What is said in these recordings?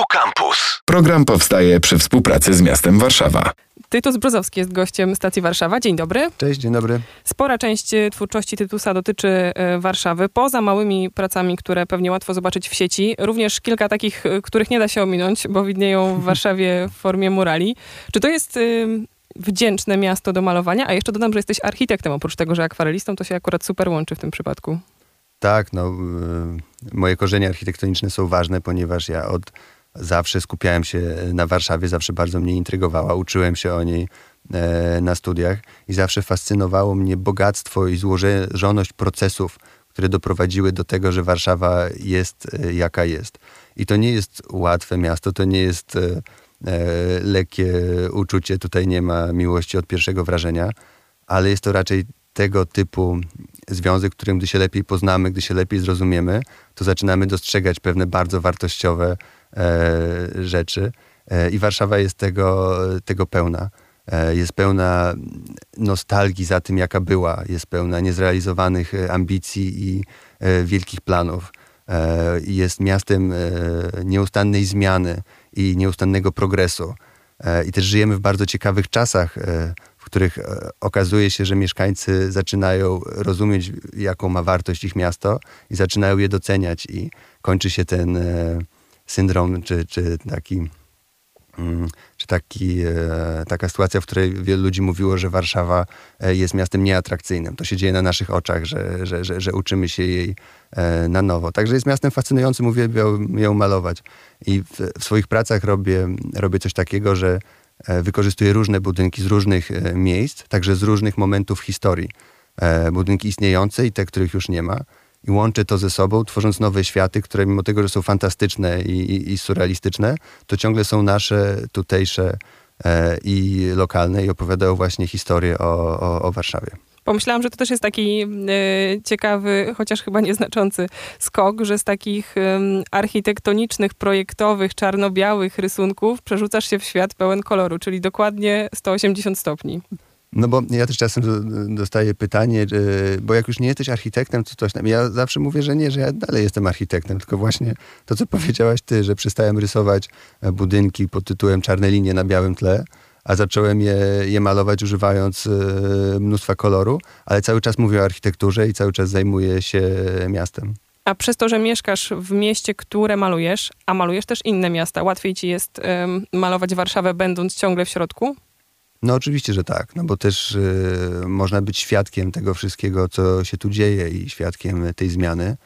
Tu Campus. Program powstaje przy współpracy z miastem Warszawa. Tytus Brozowski jest gościem stacji Warszawa. Dzień dobry. Cześć, dzień dobry. Spora część e, twórczości Tytusa dotyczy e, Warszawy. Poza małymi pracami, które pewnie łatwo zobaczyć w sieci, również kilka takich, e, których nie da się ominąć, bo widnieją w Warszawie w formie murali. Czy to jest wdzięczne miasto do malowania? A jeszcze dodam, że jesteś architektem. Oprócz tego, że akwarelistą, to się akurat super łączy w tym przypadku. Tak, no, moje korzenie architektoniczne są ważne, ponieważ ja od zawsze skupiałem się na Warszawie, zawsze bardzo mnie intrygowała, uczyłem się o niej e, na studiach i zawsze fascynowało mnie bogactwo i złożoność procesów, które doprowadziły do tego, że Warszawa jest e, jaka jest. I to nie jest łatwe miasto, to nie jest e, lekkie uczucie, tutaj nie ma miłości od pierwszego wrażenia, ale jest to raczej tego typu związek, którym gdy się lepiej poznamy, gdy się lepiej zrozumiemy, to zaczynamy dostrzegać pewne bardzo wartościowe E, rzeczy. E, I Warszawa jest tego, tego pełna. E, jest pełna nostalgii za tym, jaka była. Jest pełna niezrealizowanych ambicji i wielkich planów. Jest miastem nieustannej zmiany i nieustannego progresu. I też żyjemy w bardzo ciekawych czasach, w których okazuje się, że mieszkańcy zaczynają rozumieć, jaką ma wartość ich miasto i zaczynają je doceniać. I kończy się ten syndrom, czy, czy taki mm, czy taki, e, taka sytuacja, w której wielu ludzi mówiło, że Warszawa e, jest miastem nieatrakcyjnym. To się dzieje na naszych oczach, że, że, że, że uczymy się jej e, na nowo. Także jest miastem fascynującym, uwielbiam ją malować. I w, w swoich pracach robię, robię coś takiego, że wykorzystuję różne budynki z różnych miejsc, także z różnych momentów historii. Budynki istniejące i te, których już nie ma i łączę to ze sobą, tworząc nowe światy, które mimo tego, że są fantastyczne i, i, i surrealistyczne, to ciągle są nasze, tutejsze e, i lokalne i opowiadają właśnie historię o, o, o Warszawie. Pomyślałam, że to też jest taki y, ciekawy, chociaż chyba nieznaczący skok, że z takich y, architektonicznych, projektowych, czarno-białych rysunków przerzucasz się w świat pełen koloru, czyli dokładnie 180 stopni. No bo ja też czasem dostaję pytanie, bo jak już nie jesteś architektem, to coś tam. Ja zawsze mówię, że nie, że ja dalej jestem architektem, tylko właśnie to, co powiedziałaś ty, że przestałem rysować e, budynki pod tytułem Czarne linie na białym tle, a zacząłem je, je malować używając e, mnóstwa koloru, ale cały czas mówię o architekturze i cały czas zajmuję się miastem. A przez to, że mieszkasz w mieście, które malujesz, a malujesz też inne miasta, łatwiej ci jest malować Warszawę, będąc ciągle w środku? No oczywiście, że tak, no bo też y, można być świadkiem tego wszystkiego, co się tu dzieje i świadkiem tej zmiany,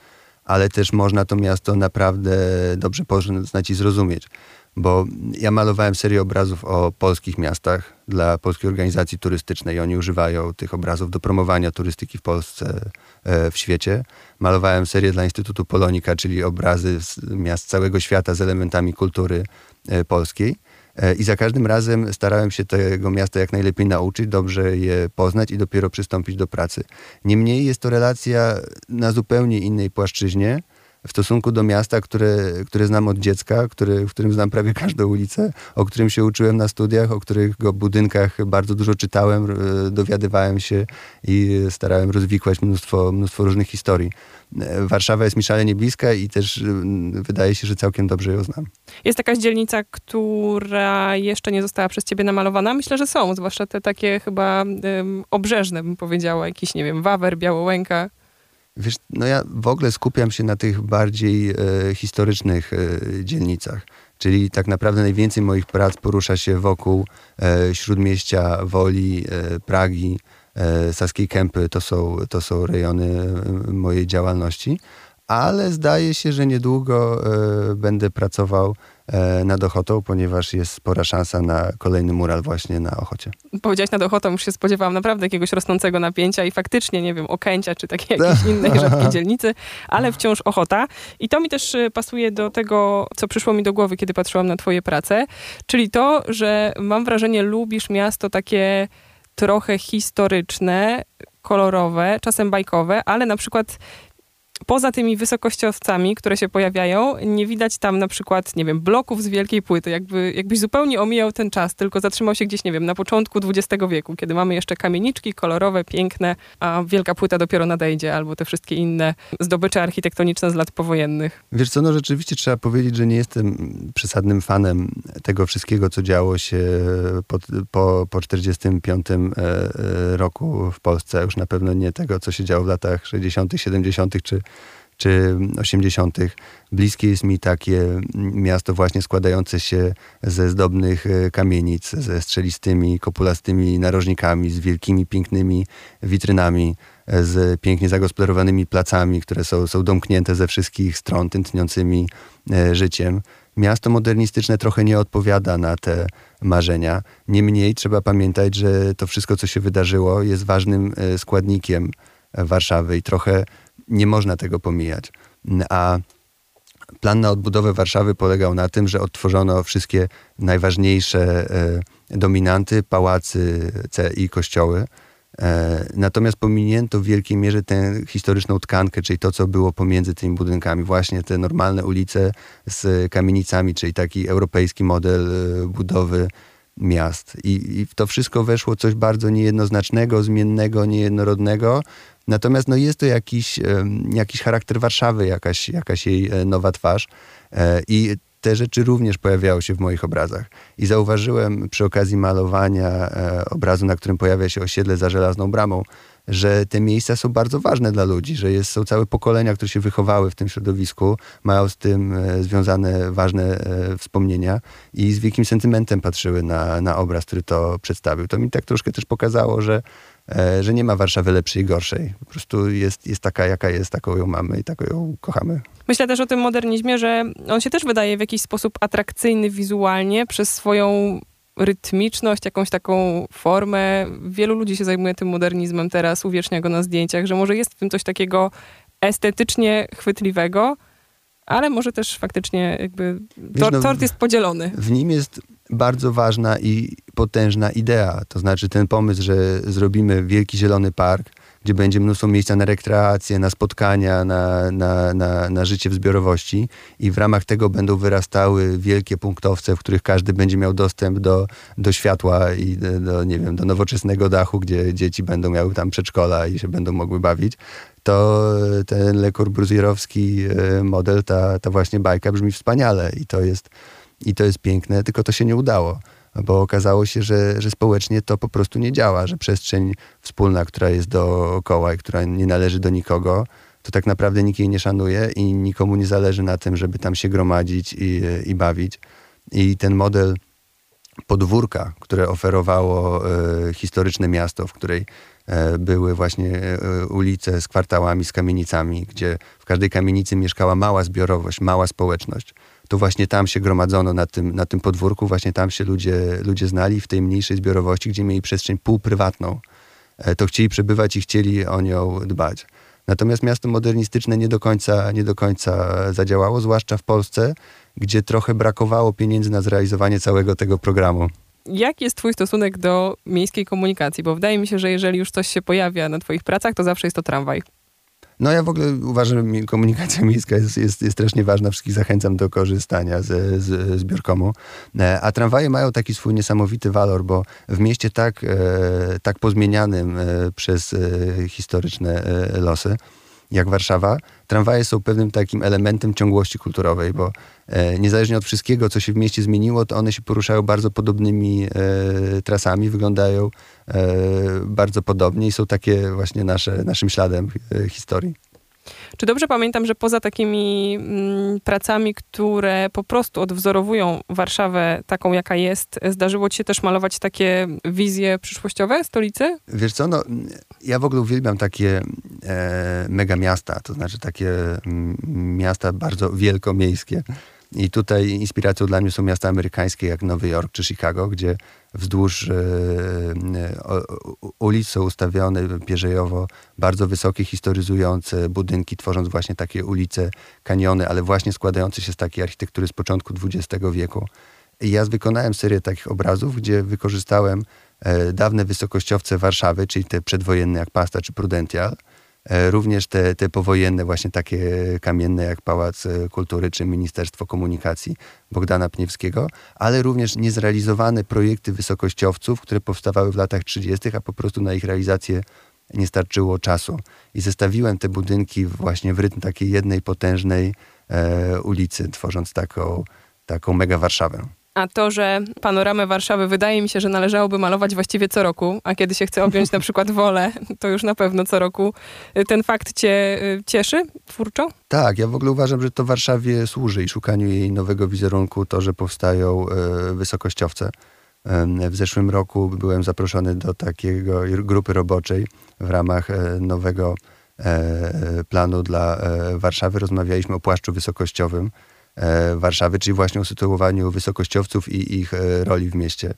ale też można to miasto naprawdę dobrze poznać i zrozumieć. Bo ja malowałem serię obrazów o polskich miastach dla polskiej organizacji turystycznej. Oni używają tych obrazów do promowania turystyki w Polsce, e, w świecie. Malowałem serię dla Instytutu Polonika, czyli obrazy z miast całego świata z elementami kultury e, polskiej. E, I za każdym razem starałem się tego miasta jak najlepiej nauczyć, dobrze je poznać i dopiero przystąpić do pracy. Niemniej jest to relacja na zupełnie innej płaszczyźnie w stosunku do miasta, które, które znam od dziecka, który, w którym znam prawie każdą ulicę, o którym się uczyłem na studiach, o których go budynkach bardzo dużo czytałem, dowiadywałem się i starałem rozwikłać mnóstwo, mnóstwo różnych historii. E, Warszawa jest mi szalenie bliska i też wydaje się, że całkiem dobrze ją znam. Jest jakaś dzielnica, która jeszcze nie została przez ciebie namalowana? Myślę, że są, zwłaszcza te takie chyba um, obrzeżne, bym powiedziała, jakiś, nie wiem, Wawer, Białołęka. Wiesz, no ja w ogóle skupiam się na tych bardziej e, historycznych e, dzielnicach. Czyli tak naprawdę najwięcej moich prac porusza się wokół e, Śródmieścia, Woli, e, Pragi, e, Saskiej Kępy. To są, to są rejony e, mojej działalności. Ale zdaje się, że niedługo będę pracował nad Ochotą, ponieważ jest spora szansa na kolejny mural właśnie na Ochocie. Powiedziałeś nad Ochotą, już się spodziewałam naprawdę jakiegoś rosnącego napięcia i faktycznie, nie wiem, Okęcia czy takiej jakiejś innej rzadkiej dzielnicy, ale wciąż Ochota. I to mi też e, pasuje do tego, co przyszło mi do głowy, kiedy patrzyłam na twoje prace, czyli to, że mam wrażenie, lubisz miasto takie trochę historyczne, kolorowe, czasem bajkowe, ale na przykład poza tymi wysokościowcami, które się pojawiają, nie widać tam na przykład, nie wiem, bloków z wielkiej płyty. Jakby, jakbyś zupełnie omijał ten czas, tylko zatrzymał się gdzieś, nie wiem, na początku XX wieku, kiedy mamy jeszcze kamieniczki kolorowe, piękne, a wielka płyta dopiero nadejdzie, albo te wszystkie inne zdobycze architektoniczne z lat powojennych. Wiesz co, no rzeczywiście trzeba powiedzieć, że nie jestem przesadnym fanem tego wszystkiego, co działo się po, po, po 45 e, e, roku w Polsce. Już na pewno nie tego, co się działo w latach 60., 70. czy czy 80. Bliskie jest mi takie miasto właśnie składające się ze zdobnych e, kamienic, ze strzelistymi, kopulastymi narożnikami, z wielkimi, pięknymi witrynami, e, z pięknie zagospodarowanymi placami, które są, są domknięte ze wszystkich stron, tętniącymi e, życiem. Miasto modernistyczne trochę nie odpowiada na te marzenia. Niemniej trzeba pamiętać, że to wszystko, co się wydarzyło, jest ważnym składnikiem Warszawy i trochę nie można tego pomijać. A plan na odbudowę Warszawy polegał na tym, że odtworzono wszystkie najważniejsze e, dominanty, pałacy i kościoły. E, natomiast pominięto w wielkiej mierze tę historyczną tkankę, czyli to, co było pomiędzy tymi budynkami. Właśnie te normalne ulice z kamienicami, czyli taki europejski model e, budowy miast. I, I, w to wszystko weszło coś bardzo niejednoznacznego, zmiennego, niejednorodnego, Natomiast no, jest to jakiś, jakiś charakter Warszawy, jakaś, jakaś jej e, nowa twarz. E, I te rzeczy również pojawiały się w moich obrazach. I zauważyłem przy okazji malowania e, obrazu, na którym pojawia się osiedle za żelazną bramą, że te miejsca są bardzo ważne dla ludzi, że jest, są całe pokolenia, które się wychowały w tym środowisku, mają z tym związane ważne wspomnienia i z wielkim sentymentem patrzyły na, na obraz, który to przedstawił. To mi tak troszkę też pokazało, że E, że nie ma Warszawy lepszej i gorszej. Po prostu jest, jest taka, jaka jest, taką ją mamy i taką ją kochamy. Myślę też o tym modernizmie, że on się też wydaje w jakiś sposób atrakcyjny wizualnie przez swoją rytmiczność, jakąś taką formę. Wielu ludzi się zajmuje tym modernizmem teraz, uwiecznia go na zdjęciach, że może jest w tym coś takiego estetycznie chwytliwego, ale może też faktycznie jakby tor, no, tort jest podzielony. W nim jest bardzo ważna i potężna idea. To znaczy ten pomysł, że zrobimy wielki zielony park, gdzie będzie mnóstwo miejsca na rekreację, na spotkania, na, na, na, na życie w zbiorowości. I w ramach tego będą wyrastały wielkie punktowce, w których każdy będzie miał dostęp do, do światła i do, do, nie wiem, do nowoczesnego dachu, gdzie dzieci będą miały tam przedszkola i się będą mogły bawić. To ten Le Corbusierowski e, model, ta, ta właśnie bajka brzmi wspaniale i to jest i to jest piękne, tylko to się nie udało, bo okazało się, że, że społecznie to po prostu nie działa, że przestrzeń wspólna, która jest dookoła i która nie należy do nikogo, to tak naprawdę nikt jej nie szanuje i nikomu nie zależy na tym, żeby tam się gromadzić i, i bawić. I ten model podwórka, które oferowało e, historyczne miasto, w której e, były właśnie e, ulice z kwartałami, z kamienicami, gdzie w każdej kamienicy mieszkała mała zbiorowość, mała społeczność to właśnie tam się gromadzono na tym, na tym podwórku, właśnie tam się ludzie, ludzie znali w tej mniejszej zbiorowości, gdzie mieli przestrzeń półprywatną. E, to chcieli przebywać i chcieli o nią dbać. Natomiast miasto modernistyczne nie do końca, nie do końca zadziałało, zwłaszcza w Polsce, gdzie trochę brakowało pieniędzy na zrealizowanie całego tego programu. Jaki jest Twój stosunek do miejskiej komunikacji? Bo wydaje mi się, że jeżeli już coś się pojawia na Twoich pracach, to zawsze jest to tramwaj. No ja w ogóle uważam, że komunikacja miejska jest, jest, jest strasznie ważna. Wszystkich zachęcam do korzystania z, z zbiorkomu. E, a tramwaje mają taki swój niesamowity walor, bo w mieście tak, e, tak pozmienianym e, przez historyczne losy, jak Warszawa, tramwaje są pewnym takim elementem ciągłości kulturowej, bo e, niezależnie od wszystkiego, co się w mieście zmieniło, to one się poruszają bardzo podobnymi e, trasami, wyglądają e, bardzo podobnie i są takie właśnie nasze, naszym śladem e, historii. Czy dobrze pamiętam, że poza takimi mm, pracami, które po prostu odwzorowują Warszawę taką, jaka jest, zdarzyło ci się też malować takie wizje przyszłościowe stolicy? Wiesz co, no, ja w ogóle uwielbiam takie e, mega miasta, to znaczy takie m, miasta bardzo wielkomiejskie. I tutaj inspiracją dla mnie są miasta amerykańskie jak Nowy Jork czy Chicago, gdzie wzdłuż e, e, ulic są ustawione pierzejowo bardzo wysokie, historyzujące budynki, tworząc właśnie takie ulice, kaniony, ale właśnie składające się z takiej architektury z początku XX wieku. I ja wykonałem serię takich obrazów, gdzie wykorzystałem e, dawne wysokościowce Warszawy, czyli te przedwojenne jak Pasta czy Prudential, również te, te powojenne, właśnie takie kamienne jak Pałac Kultury czy Ministerstwo Komunikacji Bogdana Pniewskiego, ale również niezrealizowane projekty wysokościowców, które powstawały w latach 30., a po prostu na ich realizację nie starczyło czasu. I zestawiłem te budynki właśnie w rytm takiej jednej potężnej e, ulicy, tworząc taką, taką mega Warszawę. A to, że panoramę Warszawy wydaje mi się, że należałoby malować właściwie co roku, a kiedy się chce objąć na przykład wolę, to już na pewno co roku. Ten fakt cię y, cieszy twórczo? Tak, ja w ogóle uważam, że to Warszawie służy i szukaniu jej nowego wizerunku, to, że powstają y, wysokościowce. W zeszłym roku byłem zaproszony do takiego grupy roboczej w ramach e, nowego e, planu dla e, Warszawy. Rozmawialiśmy o płaszczu wysokościowym Warszawy, czyli właśnie o sytuowaniu wysokościowców i ich roli w mieście.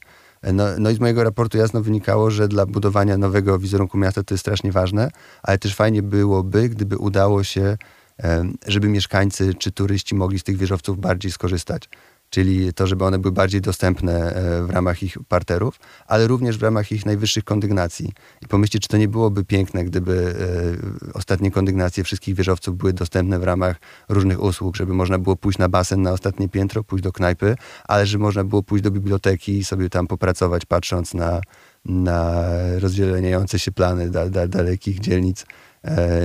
No, no, i z mojego raportu jasno wynikało, że dla budowania nowego wizerunku miasta to jest strasznie ważne, ale też fajnie byłoby, gdyby udało się, żeby mieszkańcy czy turyści mogli z tych wieżowców bardziej skorzystać czyli to, żeby one były bardziej dostępne e, w ramach ich parterów, ale również w ramach ich najwyższych kondygnacji. I pomyślcie, czy to nie byłoby piękne, gdyby e, ostatnie kondygnacje wszystkich wieżowców były dostępne w ramach różnych usług, żeby można było pójść na basen na ostatnie piętro, pójść do knajpy, ale żeby można było pójść do biblioteki i sobie tam popracować, patrząc na, na rozdzieleniające się plany da, da, dalekich dzielnic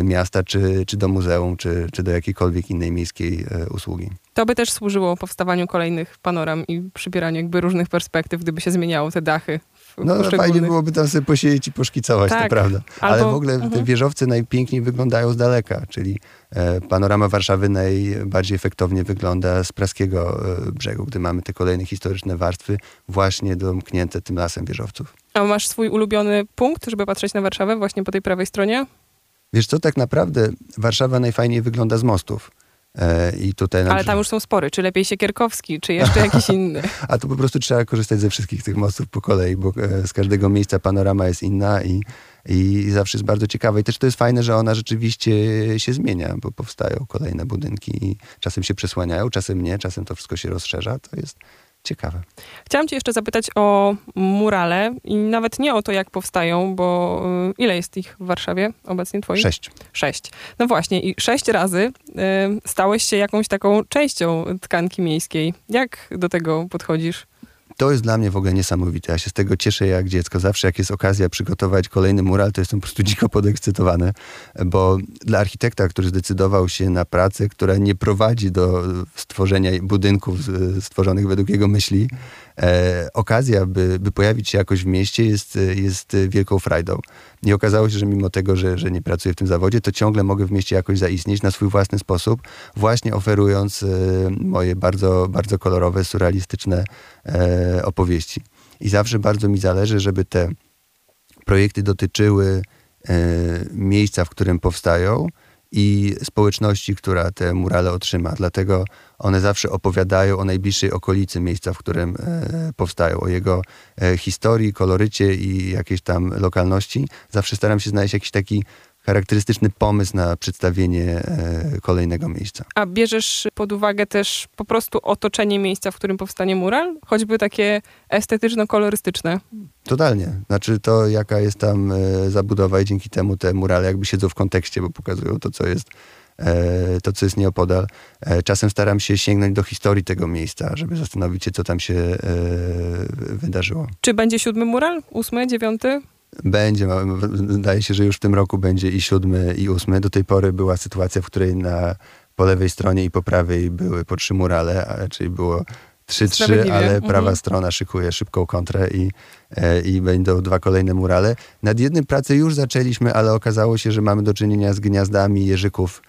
miasta, czy, czy do muzeum, czy, czy do jakiejkolwiek innej miejskiej usługi. To by też służyło powstawaniu kolejnych panoram i przybieraniu jakby różnych perspektyw, gdyby się zmieniało te dachy. No fajnie byłoby tam sobie posiedzieć i poszkicować, tak, to prawda. Ale albo, w ogóle uh -huh. te mhm. wieżowce najpiękniej wyglądają z daleka, czyli e, panorama Warszawy najbardziej efektownie wygląda z praskiego e, brzegu, gdy mamy te kolejne historyczne warstwy właśnie domknięte tym lasem wieżowców. A masz swój ulubiony punkt, żeby patrzeć na Warszawę właśnie po tej prawej stronie? Wiesz co, tak naprawdę Warszawa najfajniej wygląda z mostów. E, I tutaj Ale tam już są spory. Czy lepiej Siekierkowski, czy jeszcze jakiś inny? A tu po prostu trzeba korzystać ze wszystkich tych mostów po kolei, bo e, z każdego miejsca panorama jest inna i, i zawsze jest bardzo ciekawa. I też to jest fajne, że ona rzeczywiście się zmienia, bo powstają kolejne budynki i czasem się przesłaniają, czasem nie, czasem to wszystko się rozszerza. To jest ciekawe. Chciałam cię jeszcze zapytać o murale i nawet nie o to, jak powstają, bo y, ile jest ich w Warszawie obecnie twoich? Sześć. Sześć. No właśnie i sześć razy y, stałeś się jakąś taką częścią tkanki miejskiej. Jak do tego podchodzisz? To jest dla mnie w ogóle niesamowite. Ja się z tego cieszę jak dziecko. Zawsze jak jest okazja przygotować kolejny mural, to jestem po prostu dziko podekscytowany, bo dla architekta, który zdecydował się na pracę, która nie prowadzi do stworzenia budynków stworzonych według jego myśli, e, okazja, by, by pojawić się jakoś w mieście jest, jest wielką frajdą. I okazało się, że mimo tego, że, że nie pracuję w tym zawodzie, to ciągle mogę w mieście jakoś zaistnieć na swój własny sposób, właśnie oferując e, moje bardzo, bardzo kolorowe, surrealistyczne e, opowieści. I zawsze bardzo mi zależy, żeby te projekty dotyczyły e, miejsca, w którym powstają, i społeczności, która te murale otrzyma. Dlatego one zawsze opowiadają o najbliższej okolicy miejsca, w którym e, powstają, o jego e, historii, kolorycie i jakiejś tam lokalności. Zawsze staram się znaleźć jakiś taki charakterystyczny pomysł na przedstawienie e, kolejnego miejsca. A bierzesz pod uwagę też po prostu otoczenie miejsca, w którym powstanie mural? Choćby takie estetyczno-kolorystyczne? Totalnie. Znaczy to, jaka jest tam e, zabudowa i dzięki temu te murale jakby siedzą w kontekście, bo pokazują to, co jest e, to, co jest nieopodal. Czasem staram się sięgnąć do historii tego miejsca, żeby zastanowić się, co tam się wydarzyło. Czy będzie siódmy mural? Ósmy, dziewiąty? Będzie, wydaje się, że już w tym roku będzie i siódmy, i ósmy. Do tej pory była sytuacja, w której na, po lewej stronie i po prawej były po trzy murale, czyli było 3-3, ale mhm. prawa strona szykuje szybką kontrę i, e, i będą dwa kolejne murale. Nad jednym pracę już zaczęliśmy, ale okazało się, że mamy do czynienia z gniazdami jeżyków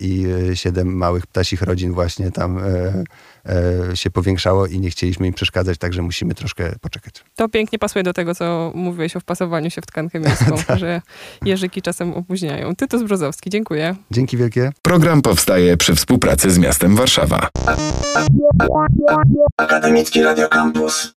i e, siedem małych ptasich rodzin właśnie tam e, się powiększało i nie chcieliśmy im przeszkadzać, także musimy troszkę poczekać. To pięknie pasuje do tego, co mówiłeś o wpasowaniu się w tkankę miejską, tak. że jeżyki czasem opóźniają. Tytus Brzozowski, dziękuję. Dzięki wielkie. Program powstaje przy współpracy z miastem Warszawa. Akademicki Radio Campus.